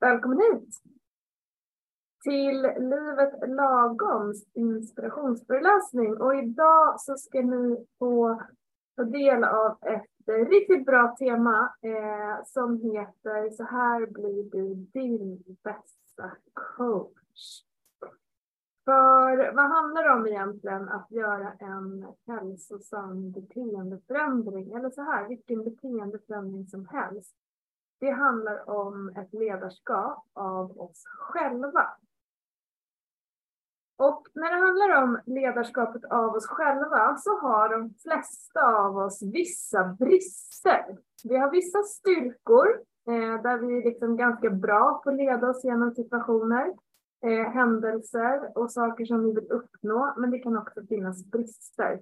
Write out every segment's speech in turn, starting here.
Välkommen hit! Till Livet Lagoms inspirationsföreläsning och idag så ska ni få ta del av ett riktigt bra tema eh, som heter Så här blir du din bästa coach. För vad handlar det om egentligen att göra en hälsosam beteendeförändring? Eller så här, vilken beteendeförändring som helst. Det handlar om ett ledarskap av oss själva. Och när det handlar om ledarskapet av oss själva så har de flesta av oss vissa brister. Vi har vissa styrkor eh, där vi är liksom ganska bra på att leda oss genom situationer, eh, händelser och saker som vi vill uppnå. Men det kan också finnas brister.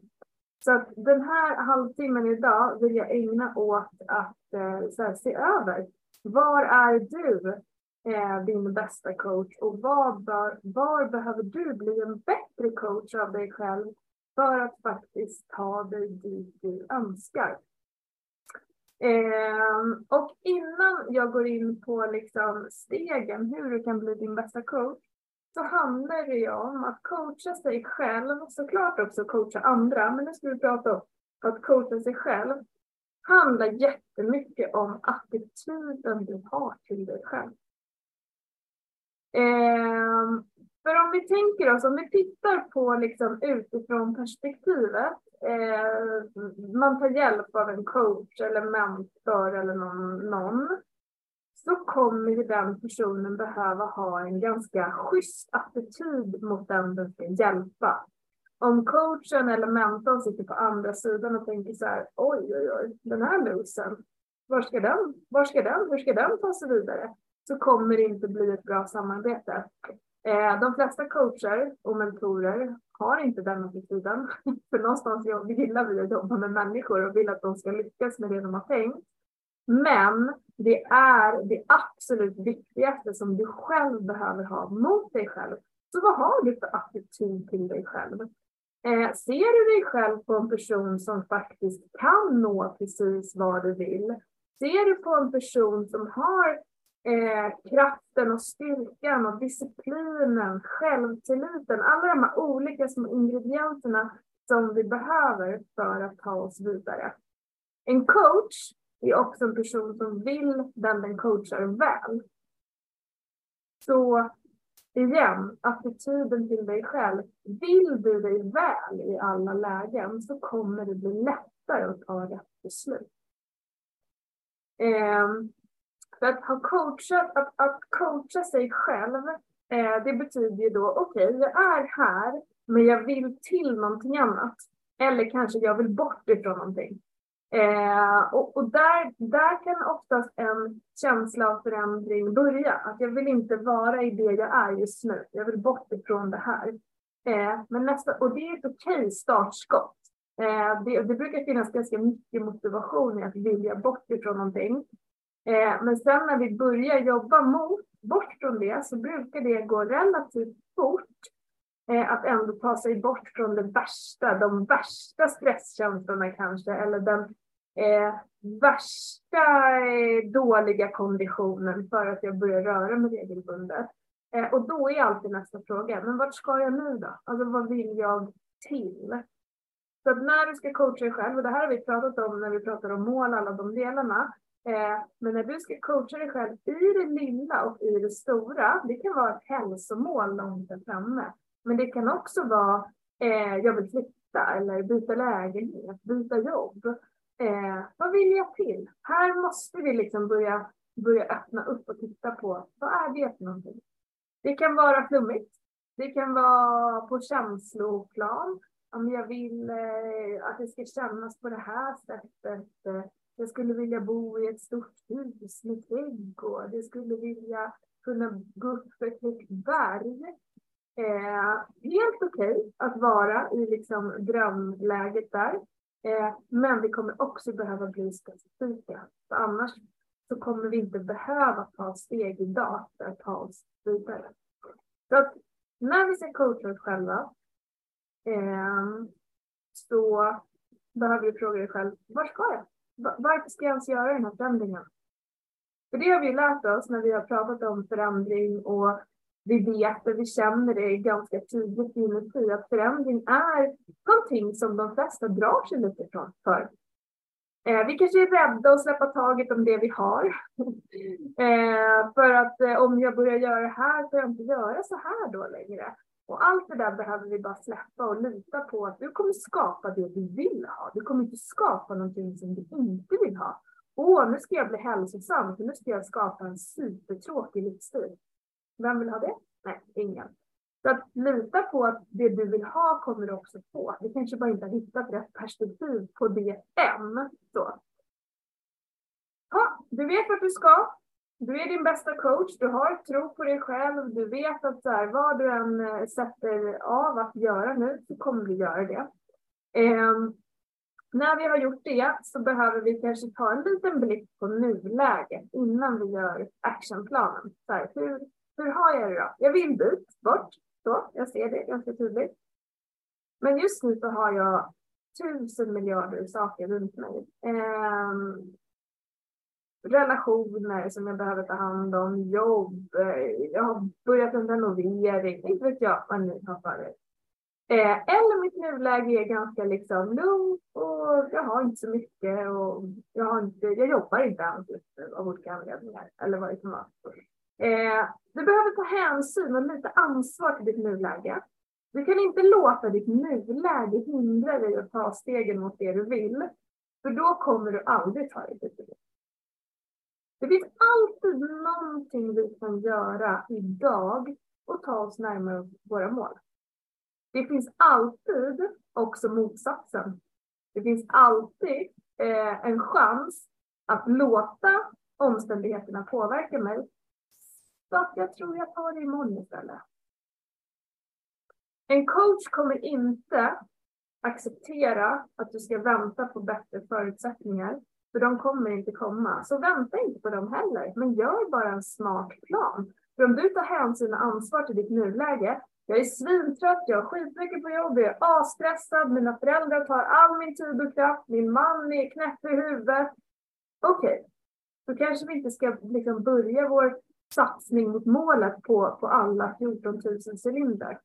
Så att den här halvtimmen idag vill jag ägna åt att eh, så här, se över. Var är du eh, din bästa coach och var, bör, var behöver du bli en bättre coach av dig själv för att faktiskt ta dig dit du önskar? Eh, och innan jag går in på liksom stegen hur du kan bli din bästa coach så handlar det ju om att coacha sig själv, såklart också coacha andra, men nu ska vi prata om att coacha sig själv handlar jättemycket om attityden du har till dig själv. Eh, för om vi tänker oss, om vi tittar på liksom utifrån perspektivet, eh, man tar hjälp av en coach eller mentor eller någon, någon så kommer ju den personen behöva ha en ganska schysst attityd mot den den ska hjälpa. Om coachen eller mentorn sitter på andra sidan och tänker så här, oj, oj, oj, den här nosen, var ska den, var ska den, hur ska den ta sig vidare? Så kommer det inte bli ett bra samarbete. Eh, de flesta coacher och mentorer har inte den attityden. För någonstans gillar vi att jobba med människor och vill att de ska lyckas med det de har tänkt. Men det är det absolut viktigaste som du själv behöver ha mot dig själv. Så vad har du för attityd till dig själv? Eh, ser du dig själv på en person som faktiskt kan nå precis vad du vill? Ser du på en person som har eh, kraften och styrkan och disciplinen, självtilliten, alla de här olika små ingredienserna som vi behöver för att ta oss vidare. En coach är också en person som vill den den coachar väl. Så igen, attityden till dig själv. Vill du dig väl i alla lägen så kommer det bli lättare att ta rätt beslut. Eh, för att ha coachat, att, att coacha sig själv, eh, det betyder ju då, okej, okay, jag är här, men jag vill till någonting annat. Eller kanske jag vill bort ifrån någonting. Eh, och, och där, där kan oftast en känsla av förändring börja. Att jag vill inte vara i det jag är just nu. Jag vill bort ifrån det här. Eh, men nästa, och det är ett okej startskott. Eh, det, det, brukar finnas ganska mycket motivation i att vilja bort ifrån någonting. Eh, men sen när vi börjar jobba mot, bort från det så brukar det gå relativt fort att ändå ta sig bort från det värsta, de värsta stresskänslorna kanske, eller den eh, värsta eh, dåliga konditionen för att jag börjar röra mig regelbundet. Eh, och då är alltid nästa fråga, men vart ska jag nu då? Alltså vad vill jag till? Så att när du ska coacha dig själv, och det här har vi pratat om när vi pratar om mål, alla de delarna, eh, men när du ska coacha dig själv i det lilla och i det stora, det kan vara ett hälsomål långt där framme, men det kan också vara eh, jag vill flytta eller byta lägenhet, byta jobb. Eh, vad vill jag till? Här måste vi liksom börja, börja öppna upp och titta på vad är det för någonting? Det kan vara flummigt. Det kan vara på känsloplan. Om jag vill eh, att det ska kännas på det här sättet. Jag skulle vilja bo i ett stort hus med trädgård. Jag skulle vilja kunna gå upp för ett högt berg. Eh, helt okej okay att vara i liksom drömläget där. Eh, men vi kommer också behöva bli specifika. För annars så kommer vi inte behöva ta steg idag för att ta oss vidare. Så att när vi ska coacha oss själva eh, så behöver vi fråga dig själv, var ska jag? Varför ska jag ens göra den här förändringen? För det har vi lärt oss när vi har pratat om förändring och vi vet och vi känner det ganska tydligt inuti att förändring är någonting som de flesta drar sig lite för. Eh, vi kanske är rädda att släppa taget om det vi har. eh, för att eh, om jag börjar göra det här får jag inte göra så här då längre. Och allt det där behöver vi bara släppa och lita på att du kommer skapa det du vill ha. Du kommer inte skapa någonting som du inte vill ha. Åh, nu ska jag bli hälsosam, för nu ska jag skapa en supertråkig livsstil. Vem vill ha det? Nej, ingen. Så att lita på att det du vill ha kommer du också få. Vi kanske bara inte har hittat rätt perspektiv på det än. Så. Ja, du vet vart du ska. Du är din bästa coach, du har tro på dig själv, du vet att så här, vad du än eh, sätter av att göra nu så kommer du göra det. Eh, när vi har gjort det så behöver vi kanske ta en liten blick på nuläget innan vi gör actionplanen. Så här, hur, hur har jag det då? Jag vill dit, bort, så, jag ser det ganska tydligt. Men just nu så har jag tusen miljarder saker runt mig. Eh, relationer som jag behöver ta hand om, jobb, eh, jag har börjat en renovering, inte vet jag vad ni har för er. Eh, eller mitt nuläge är ganska liksom lugnt och jag har inte så mycket och jag, har inte, jag jobbar inte alls just nu av olika anledningar eller vad det kan vara. Eh, du behöver ta hänsyn och lite ansvar till ditt nuläge. Du kan inte låta ditt nuläge hindra dig att ta stegen mot det du vill. För då kommer du aldrig ta dig dit. Det finns alltid någonting vi kan göra idag och ta oss närmare våra mål. Det finns alltid också motsatsen. Det finns alltid eh, en chans att låta omständigheterna påverka mig. Så att jag tror jag tar det imorgon istället. En coach kommer inte acceptera att du ska vänta på bättre förutsättningar för de kommer inte komma. Så vänta inte på dem heller, men gör bara en smart plan. För om du tar hänsyn och ansvar till ditt nuläge, jag är svintrött, jag har skitmycket på jobbet, jag är asstressad, mina föräldrar tar all min tid och kraft, min man är knäpp i huvudet. Okej, okay. då kanske vi inte ska liksom börja vår satsning mot målet på, på alla 14 000 cylindrar.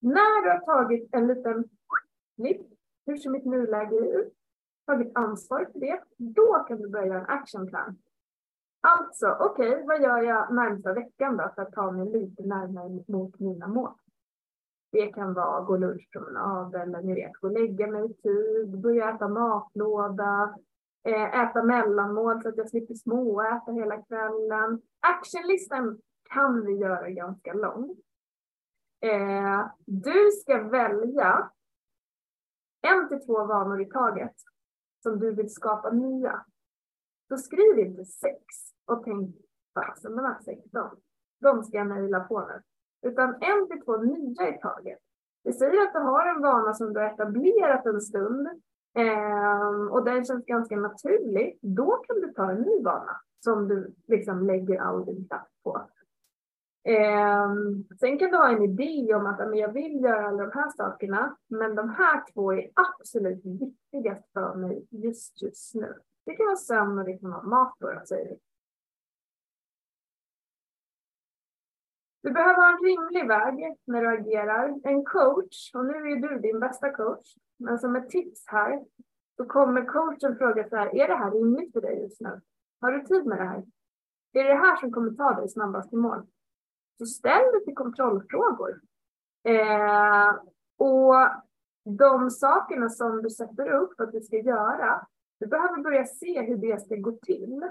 När du har tagit en liten knipp, hur ser mitt nuläge ut? tagit ansvar för det, då kan du börja göra en actionplan. Alltså, okej, okay, vad gör jag närmsta veckan då för att ta mig lite närmare mot mina mål? Det kan vara gå lunchpromenad eller ni vet, gå och lägga mig i tid, börja äta matlåda, Eh, äta mellanmål så att jag slipper småäta hela kvällen. Actionlistan kan vi göra ganska lång. Eh, du ska välja en till två vanor i taget som du vill skapa nya. Så skriv inte sex och tänk fasen de här sex, de, de ska jag mejla på nu. Utan en till två nya i taget. Vi säger att du har en vana som du har etablerat en stund eh, och den känns ganska naturlig. Då kan du ta en ny vana som du liksom lägger all din kraft på. Eh, sen kan du ha en idé om att men jag vill göra alla de här sakerna, men de här två är absolut viktigast för mig just just nu. Det kan vara sömn och det kan vara mat då, säger vi. Du behöver ha en rimlig väg när du agerar. En coach, och nu är du din bästa coach, men som ett tips här så kommer coachen fråga så här, är det här rimligt för dig just nu? Har du tid med det här? Är det det här som kommer ta dig snabbast till mål? Så ställ lite kontrollfrågor. Eh, och de sakerna som du sätter upp att du ska göra, du behöver börja se hur det ska gå till.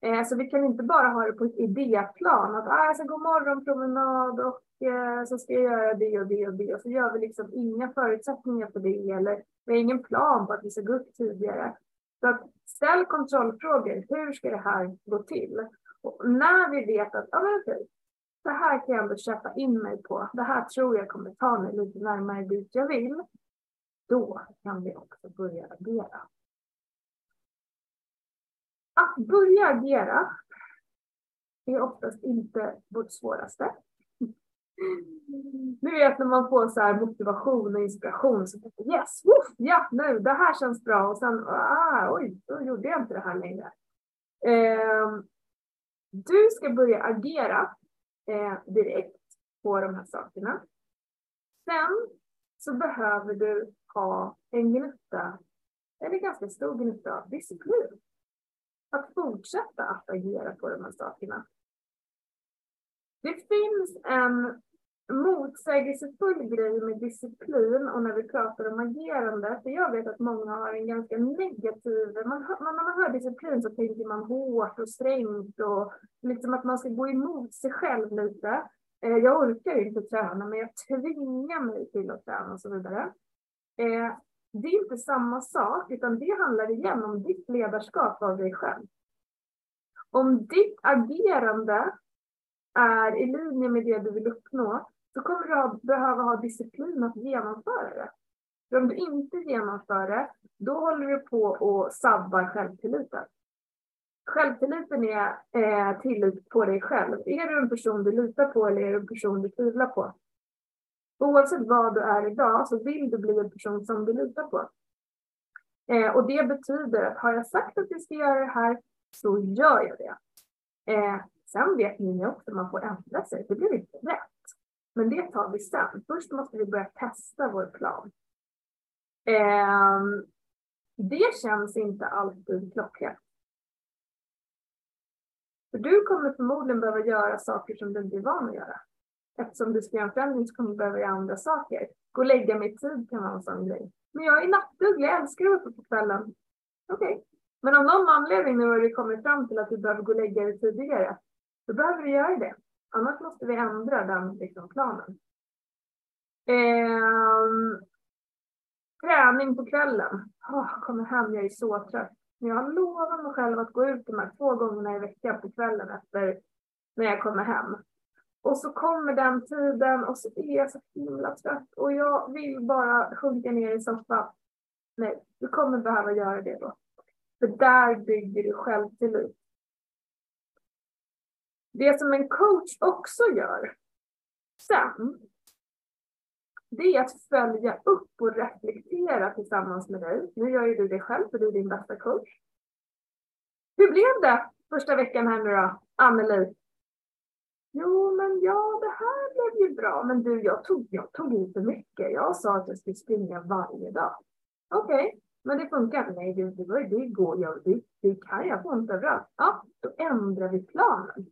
Eh, så vi kan inte bara ha det på ett idéplan, att ah, jag ska gå morgonpromenad och eh, så ska jag göra det och det och det och så gör vi liksom inga förutsättningar för det eller vi har ingen plan på att vi ska gå upp tidigare. Så att ställ kontrollfrågor, hur ska det här gå till? Och när vi vet att, ja ah, men okej, det här kan jag ändå köpa in mig på. Det här tror jag kommer ta mig lite närmare dit jag vill. Då kan vi också börja agera. Att börja agera är oftast inte vårt svåraste. Nu vet när man får så här motivation och inspiration så tänker yes, woof, ja nu, det här känns bra och sen, ah, oj, då gjorde jag inte det här längre. Eh, du ska börja agera eh, direkt på de här sakerna. Sen så behöver du ha en gnutta, eller ganska stor gnutta disciplin. Att fortsätta att agera på de här sakerna. Det finns en motsägelsefull grej med disciplin och när vi pratar om agerande. För jag vet att många har en ganska negativ, man, när man hör disciplin så tänker man hårt och strängt och liksom att man ska gå emot sig själv lite. Eh, jag orkar ju inte träna men jag tvingar mig till att träna och så vidare. Eh, det är inte samma sak utan det handlar igen om ditt ledarskap av dig själv. Om ditt agerande är i linje med det du vill uppnå så kommer du behöva ha disciplin att genomföra det. För om du inte genomför det, då håller du på och sabbar självtilliten. Självtilliten är eh, tillit på dig själv. Är du en person du litar på eller är du en person du tvivlar på? Oavsett vad du är idag så vill du bli en person som du litar på. Eh, och det betyder att har jag sagt att jag ska göra det här så gör jag det. Eh, sen vet ni också att man får ändra sig. Det blir inte rätt. Men det tar vi sen. Först måste vi börja testa vår plan. Eh, det känns inte alltid klockrent. För du kommer förmodligen behöva göra saker som du inte är van att göra. Eftersom du ska göra en förändring så kommer du behöva göra andra saker. Gå och lägga mig i tid kan vara en sån grej. Men jag är nattuglig, jag älskar att vara uppe på kvällen. Okej. Okay. Men av någon anledning nu har du kommit fram till att du behöver gå och lägga dig tidigare, då behöver du göra det. Annars måste vi ändra den liksom, planen. Eh, träning på kvällen. Oh, kommer hem, jag är så trött. Men jag har lovat mig själv att gå ut de här två gångerna i veckan på kvällen efter när jag kommer hem. Och så kommer den tiden och så är jag så himla trött och jag vill bara sjunka ner i soffan. Nej, du kommer behöva göra det då. För där bygger du självtillit. Det som en coach också gör sen, det är att följa upp och reflektera tillsammans med dig. Nu gör ju du det själv, för du är din bästa coach. Hur blev det första veckan här nu då, Anneli? Jo, men ja, det här blev ju bra. Men du, jag tog, jag tog i för mycket. Jag sa att jag skulle springa varje dag. Okej, okay, men det funkar. Nej, det, det, det går jag. Det, det kan jag få ont överallt. Ja, då ändrar vi planen.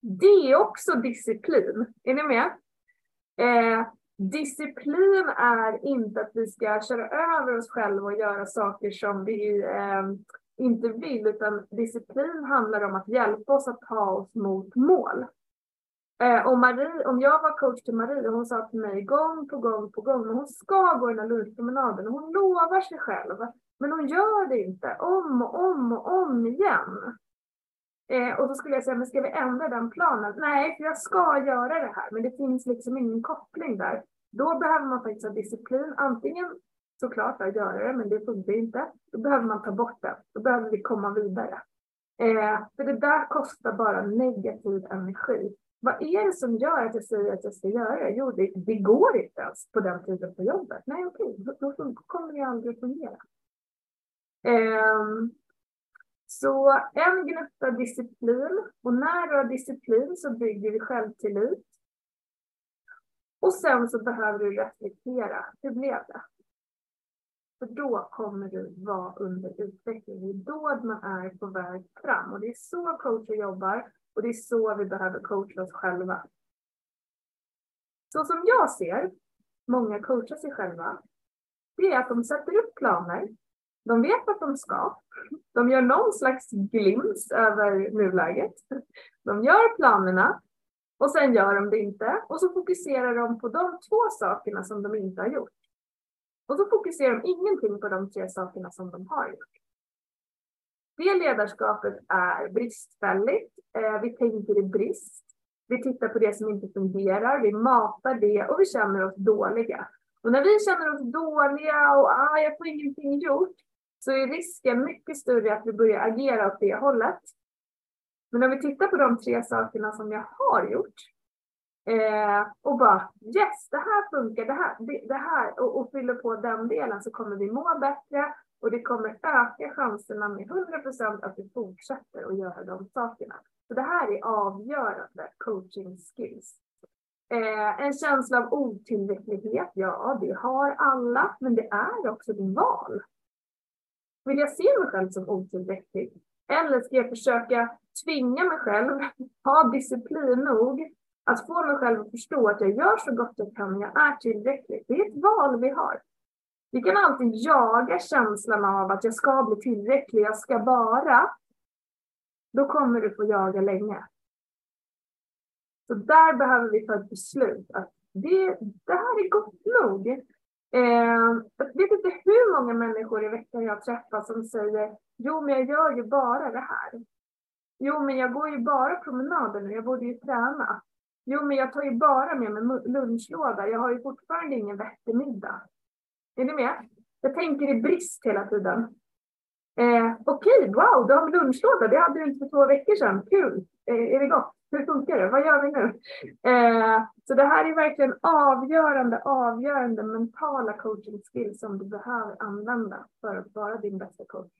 Det är också disciplin. Är ni med? Eh, disciplin är inte att vi ska köra över oss själva och göra saker som vi eh, inte vill, utan disciplin handlar om att hjälpa oss att ta oss mot mål. Eh, och Marie, om jag var coach till Marie, hon sa till mig gång på gång på gång, men hon ska gå den här lunchpromenaden, hon lovar sig själv, men hon gör det inte, om och om och om igen. Eh, och då skulle jag säga, men ska vi ändra den planen? Nej, för jag ska göra det här, men det finns liksom ingen koppling där. Då behöver man faktiskt ha disciplin, antingen såklart att göra det, men det funkar inte. Då behöver man ta bort det, då behöver vi komma vidare. Eh, för det där kostar bara negativ energi. Vad är det som gör att jag säger att jag ska göra det? Jo, det, det går inte ens på den tiden på jobbet. Nej, okej, då, då kommer det aldrig att fungera. Um, så en gnutta disciplin och när du har disciplin så bygger vi självtillit. Och sen så behöver du reflektera. Hur blev det? För då kommer du vara under utveckling. Det är då man är på väg fram. Och det är så coacher jobbar och det är så vi behöver coacha oss själva. Så som jag ser många coachar sig själva, det är att de sätter upp planer de vet att de ska. De gör någon slags glimt över nuläget. De gör planerna och sen gör de det inte. Och så fokuserar de på de två sakerna som de inte har gjort. Och så fokuserar de ingenting på de tre sakerna som de har gjort. Det ledarskapet är bristfälligt. Eh, vi tänker i brist. Vi tittar på det som inte fungerar. Vi matar det och vi känner oss dåliga. Och när vi känner oss dåliga och ah, jag får ingenting gjort, så är risken mycket större att vi börjar agera åt det hållet. Men om vi tittar på de tre sakerna som jag har gjort eh, och bara yes, det här funkar, det här, det, det här och, och fyller på den delen så kommer vi må bättre och det kommer öka chanserna med 100 procent att du fortsätter att göra de sakerna. Så det här är avgörande coaching skills. Eh, en känsla av otillräcklighet, ja det har alla, men det är också ett val. Vill jag se mig själv som otillräcklig? Eller ska jag försöka tvinga mig själv, ha disciplin nog att få mig själv att förstå att jag gör så gott jag kan, jag är tillräcklig. Det är ett val vi har. Vi kan alltid jaga känslan av att jag ska bli tillräcklig, jag ska bara. Då kommer du få jaga länge. Så där behöver vi ta ett beslut att det, det här är gott nog. Eh, jag vet inte hur många människor i veckan jag träffar som säger jo men jag gör ju bara det här. Jo men jag går ju bara promenader nu, jag borde ju träna. Jo men jag tar ju bara med mig lunchlåda, jag har ju fortfarande ingen vettig middag. Är ni med? Jag tänker i brist hela tiden. Eh, Okej, okay, wow, du har lunchlåda, det hade du inte för två veckor sedan. Kul! Eh, är det gott? Hur funkar det? Vad gör vi nu? Eh, så det här är verkligen avgörande, avgörande mentala coaching skills som du behöver använda för att vara din bästa coach.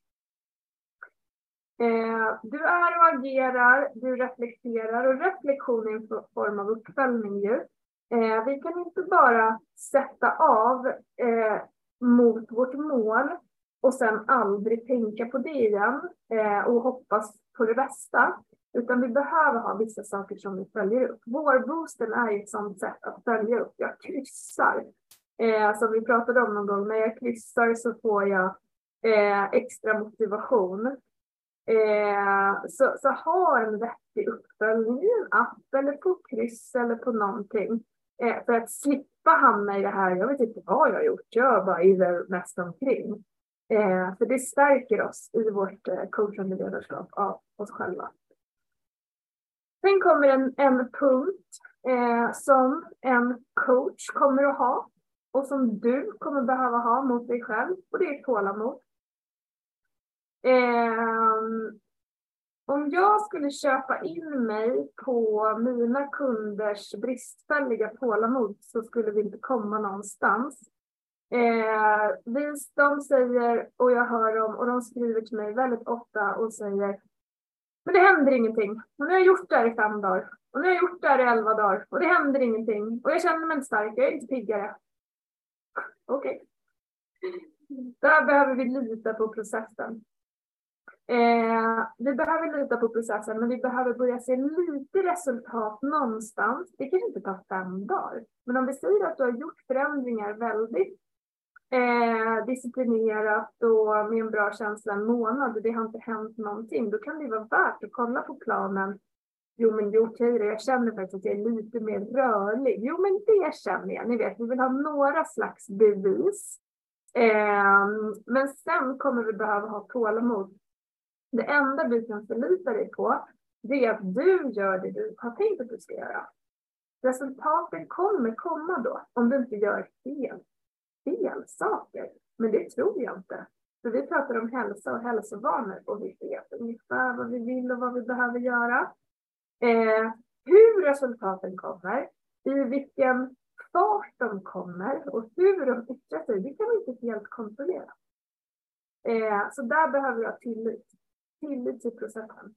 Eh, du är och agerar, du reflekterar och reflektion är en form av uppföljning ju. Eh, vi kan inte bara sätta av eh, mot vårt mål och sen aldrig tänka på det igen eh, och hoppas på det bästa. Utan vi behöver ha vissa saker som vi följer upp. Vårboosten är ett sådant sätt att följa upp. Jag kryssar. Eh, som vi pratade om någon gång. När jag kryssar så får jag eh, extra motivation. Eh, så, så ha en vettig uppföljning i en app eller på kryss eller på någonting. Eh, för att slippa hamna i det här, jag vet inte vad jag har gjort, jag bara iver mest omkring. Eh, för det stärker oss i vårt eh, coachande ledarskap av oss själva. Sen kommer en, en punkt eh, som en coach kommer att ha och som du kommer behöva ha mot dig själv och det är tålamod. Eh, om jag skulle köpa in mig på mina kunders bristfälliga tålamod så skulle vi inte komma någonstans. Eh, vi, de säger, och jag hör dem, och de skriver till mig väldigt ofta och säger men det händer ingenting. Och nu har jag gjort det här i fem dagar. Och nu har jag gjort det här i elva dagar. Och det händer ingenting. Och jag känner mig inte stark. Jag är inte piggare. Okej. Okay. Där behöver vi lita på processen. Eh, vi behöver lita på processen, men vi behöver börja se lite resultat någonstans. Det kan inte ta fem dagar, men om vi säger att du har gjort förändringar väldigt eh, disciplinerat och med en bra känsla en månad och det har inte hänt någonting, då kan det vara värt att kolla på planen. Jo, men det är okej, jag känner faktiskt att jag är lite mer rörlig. Jo, men det känner jag. Ni vet, vi vill ha några slags bevis. Eh, men sen kommer vi behöva ha tålamod. Det enda du kan förlita dig på, det är att du gör det du har tänkt att du ska göra. Resultaten kommer komma då, om du inte gör fel fel saker. Men det tror jag inte. För vi pratar om hälsa och hälsovanor och vi vet ungefär vad vi vill och vad vi behöver göra. Eh, hur resultaten kommer, i vilken fart de kommer och hur de yttrar sig, det kan vi inte helt kontrollera. Eh, så där behöver vi ha tillit. Tillit till processen.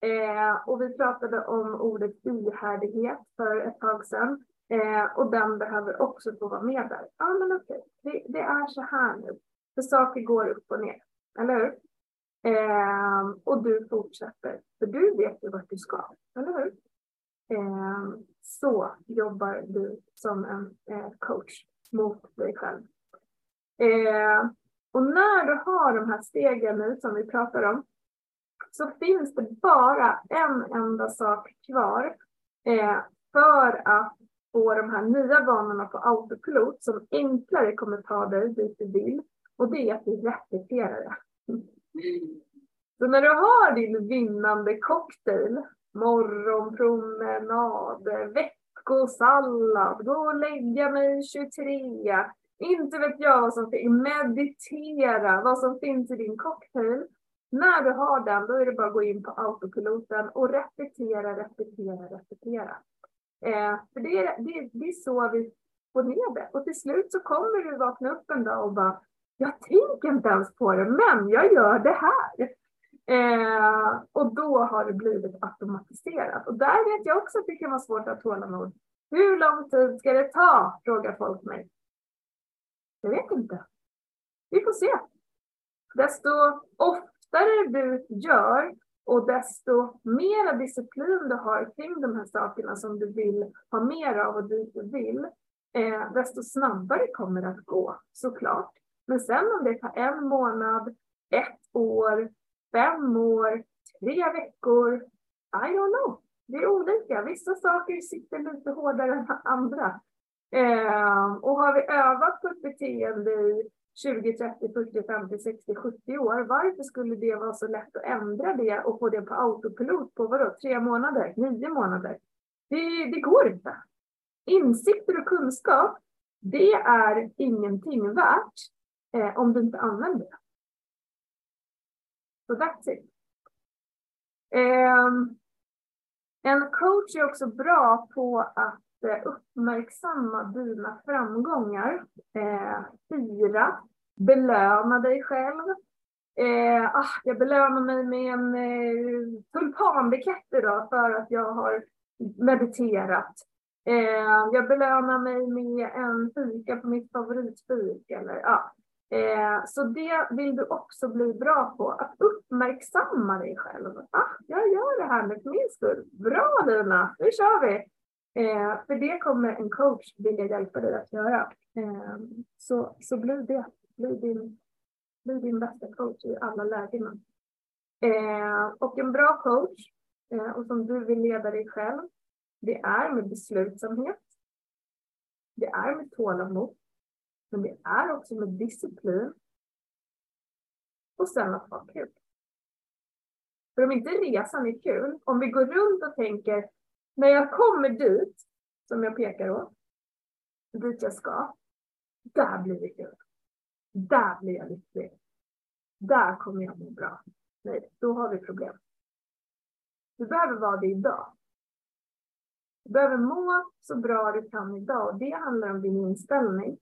Eh, och vi pratade om ordet ihärdighet för ett tag sedan. Eh, och den behöver också få vara med där. Ja, men okej, det, det, är så här nu. För saker går upp och ner, eller hur? Eh, och du fortsätter, för du vet ju vart du ska, eller hur? Eh, så jobbar du som en eh, coach mot dig själv. Eh, och när du har de här stegen nu som vi pratar om så finns det bara en enda sak kvar eh, för att få de här nya vanorna på autopilot som enklare kommer ta dig dit du vill. Och det är att du repeterar det. Så när du har din vinnande cocktail, morgonpromenad, veckosallad, gå och lägga mig 23, inte vet jag vad som finns, meditera, vad som finns i din cocktail. När du har den, då är det bara att gå in på autopiloten och repetera, repetera, repetera. Eh, för det är, det, det är så vi får ner det. Och till slut så kommer du vakna upp en dag och bara, Jag tänker inte ens på det, men jag gör det här. Eh, och då har det blivit automatiserat. Och där vet jag också att det kan vara svårt att tålamod. Hur lång tid ska det ta? frågar folk mig. Jag vet inte. Vi får se. Desto oftare lättare du gör och desto mera disciplin du har kring de här sakerna som du vill ha mer av och dit du vill, eh, desto snabbare kommer det att gå, såklart. Men sen om det tar en månad, ett år, fem år, tre veckor, I don't know. Det är olika. Vissa saker sitter lite hårdare än andra. Eh, och har vi övat på ett beteende i 20, 30, 40, 50, 60, 70 år, varför skulle det vara så lätt att ändra det och få det på autopilot på vadå, tre månader, nio månader? Det, det går inte. Insikter och kunskap, det är ingenting värt eh, om du inte använder det. Så that's it. Eh, en coach är också bra på att uppmärksamma dina framgångar, eh, fira, belöna dig själv. Eh, ah, jag belönar mig med en eh, tulpanbukett idag för att jag har mediterat. Eh, jag belönar mig med en fika på mitt favoritfik. Eller, ja. Eh, så det vill du också bli bra på, att uppmärksamma dig själv. Ah, jag gör det här med min skull. Bra Lina, nu kör vi! Eh, för det kommer en coach vilja hjälpa dig att göra. Eh, så, så bli det. Bli din, bli din bästa coach i alla lägen. Eh, och en bra coach, eh, och som du vill leda dig själv, det är med beslutsamhet. Det är med tålamod. Men det är också med disciplin. Och sen att ha kul. För om inte resan är kul, om vi går runt och tänker när jag kommer dit, som jag pekar åt, dit jag ska, där blir det kul. Där blir jag lycklig. Där kommer jag må bra. Nej, då har vi problem. Du behöver vara det idag. Du behöver må så bra du kan idag och det handlar om din inställning.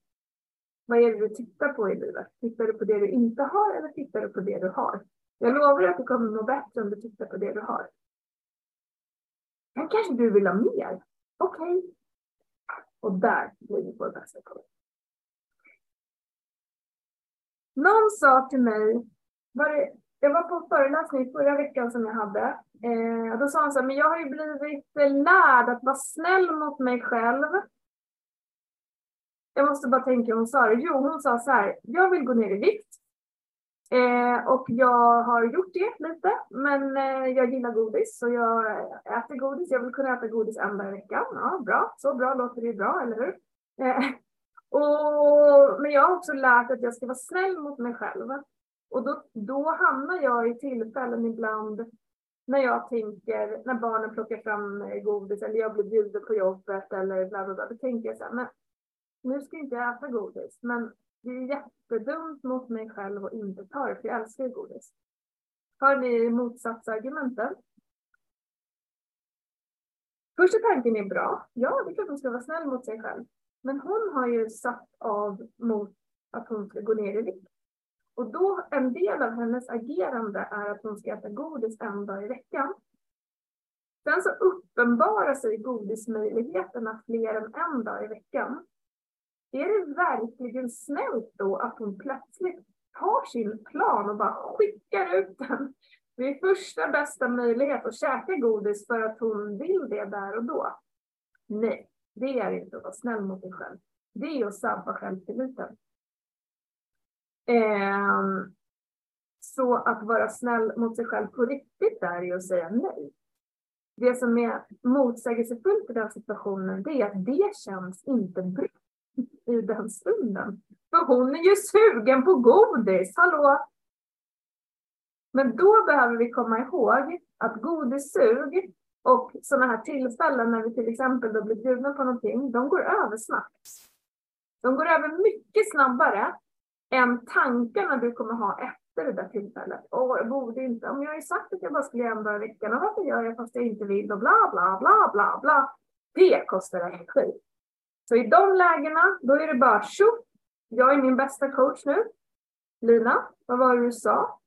Vad är det du tittar på i livet? Tittar du på det du inte har eller tittar du på det du har? Jag lovar att du kommer må bättre om du tittar på det du har. Här kanske du vill ha mer. Okej. Okay. Och där blir vi vår bästa kund. Någon sa till mig, var det, jag var på föreläsning förra veckan som jag hade. Eh, då sa han så här, men jag har ju blivit eh, lärd att vara snäll mot mig själv. Jag måste bara tänka, hon sa det. Jo, hon sa så här, jag vill gå ner i vikt. Eh, och jag har gjort det lite, men eh, jag gillar godis så jag äter godis. Jag vill kunna äta godis en dag i veckan. Ja, bra, så bra låter det bra, eller hur? Eh, och, men jag har också lärt att jag ska vara snäll mot mig själv. Och då, då hamnar jag i tillfällen ibland när jag tänker, när barnen plockar fram godis eller jag blir bjuden på jobbet eller bla bla bla. Då tänker jag så här, men nu ska inte jag äta godis, men det är jättedumt mot mig själv att inte ta det, för jag älskar godis. Hör ni motsatsargumenten? Första tanken är bra. Ja, det är klart hon ska vara snäll mot sig själv. Men hon har ju satt av mot att hon ska gå ner i vikt. Och då, en del av hennes agerande är att hon ska äta godis en dag i veckan. Sen så uppenbarar sig godismöjligheterna fler än en dag i veckan. Är det verkligen snällt då att hon plötsligt tar sin plan och bara skickar ut den vid första bästa möjlighet och käkar godis för att hon vill det där och då? Nej, det är inte att vara snäll mot dig själv. Det är att sabba självtilliten. Eh, så att vara snäll mot sig själv på riktigt är ju att säga nej. Det som är motsägelsefullt i den situationen, det är att det känns inte bra i den stunden. För hon är ju sugen på godis, hallå! Men då behöver vi komma ihåg att godissug och sådana här tillfällen när vi till exempel då blir bjudna på någonting, de går över snabbt. De går över mycket snabbare än tankarna du kommer ha efter det där tillfället. Åh, jag borde inte, om jag har ju sagt att jag bara skulle göra en dag i veckan och varför gör jag fast jag inte vill och bla bla bla bla bla. Det kostar energi. Så i de lägena, då är det bara tjo, jag är min bästa coach nu. Lina, vad var det du sa?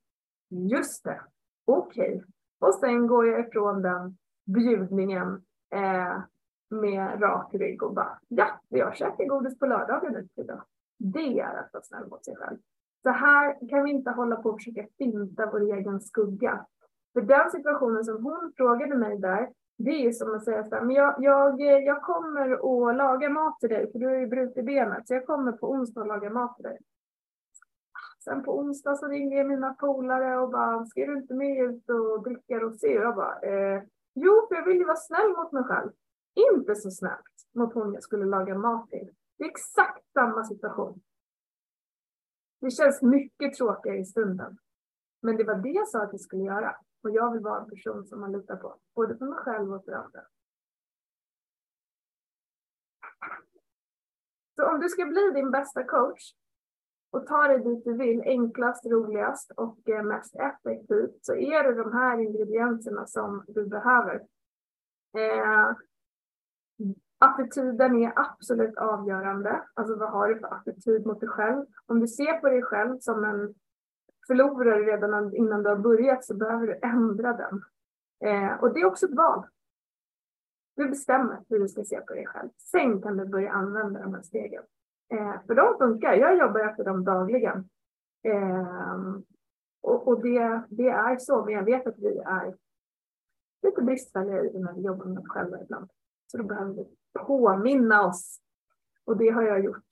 Just det, okej. Okay. Och sen går jag ifrån den bjudningen eh, med rak rygg och bara, ja, jag käkar godis på lördagen idag. Det är att vara snäll mot sig själv. Så här kan vi inte hålla på och försöka finta vår egen skugga. För den situationen som hon frågade mig där, det är som att säga så här, men jag, jag, jag kommer att laga mat till dig, för du har ju brutit benet, så jag kommer på onsdag och laga mat till dig. Sen på onsdag så ringer jag mina polare och bara, ska du inte med ut och dricka rosé? Och jag bara, eh, jo, för jag vill ju vara snäll mot mig själv. Inte så snällt mot hon jag skulle laga mat till. Det är exakt samma situation. Det känns mycket tråkigare i stunden. Men det var det jag sa att jag skulle göra. Och jag vill vara en person som man litar på, både för mig själv och för andra. Så om du ska bli din bästa coach och ta dig dit du vill, enklast, roligast och eh, mest effektivt, så är det de här ingredienserna som du behöver. Eh, attityden är absolut avgörande. Alltså vad har du för attityd mot dig själv? Om du ser på dig själv som en förlorare redan innan du har börjat så behöver du ändra den. Eh, och det är också ett val. Du bestämmer hur du ska se på dig själv. Sen kan du börja använda de här stegen. Eh, för de funkar. Jag jobbar efter dem dagligen. Eh, och, och det, det, är så, men jag vet att vi är lite bristfälliga i när vi jobbar med oss själva ibland. Så då behöver vi påminna oss. Och det har jag gjort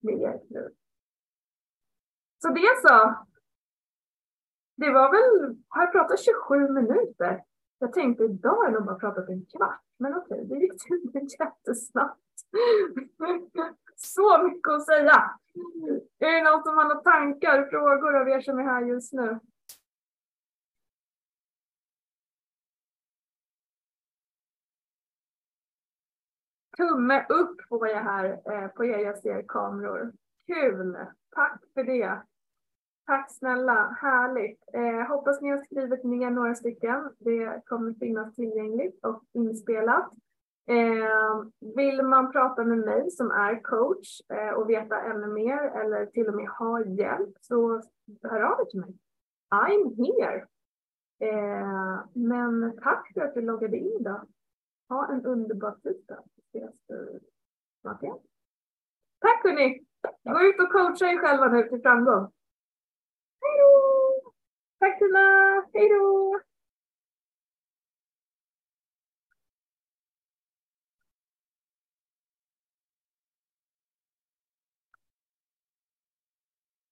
med er nu. Så det så. Det var väl, har jag pratat 27 minuter? Jag tänkte idag har jag nog bara pratat en kvart. Men okej, det gick tydligen jättesnabbt. Så mycket att säga. Är det någon som har några tankar, frågor av er som är här just nu? Tumme upp får jag här eh, på er, jag ser kameror. Kul! Tack för det. Tack snälla, härligt. Eh, hoppas ni har skrivit ner några stycken. Det kommer finnas tillgängligt och inspelat. Eh, vill man prata med mig som är coach eh, och veta ännu mer eller till och med ha hjälp så hör av er till mig. I'm here. Eh, men tack för att du loggade in då. Ha en underbar tisdag. Eh, tack hörni! Gå ut och coacha er själva nu till framgång. Hej då! Tack Tina! Hej då!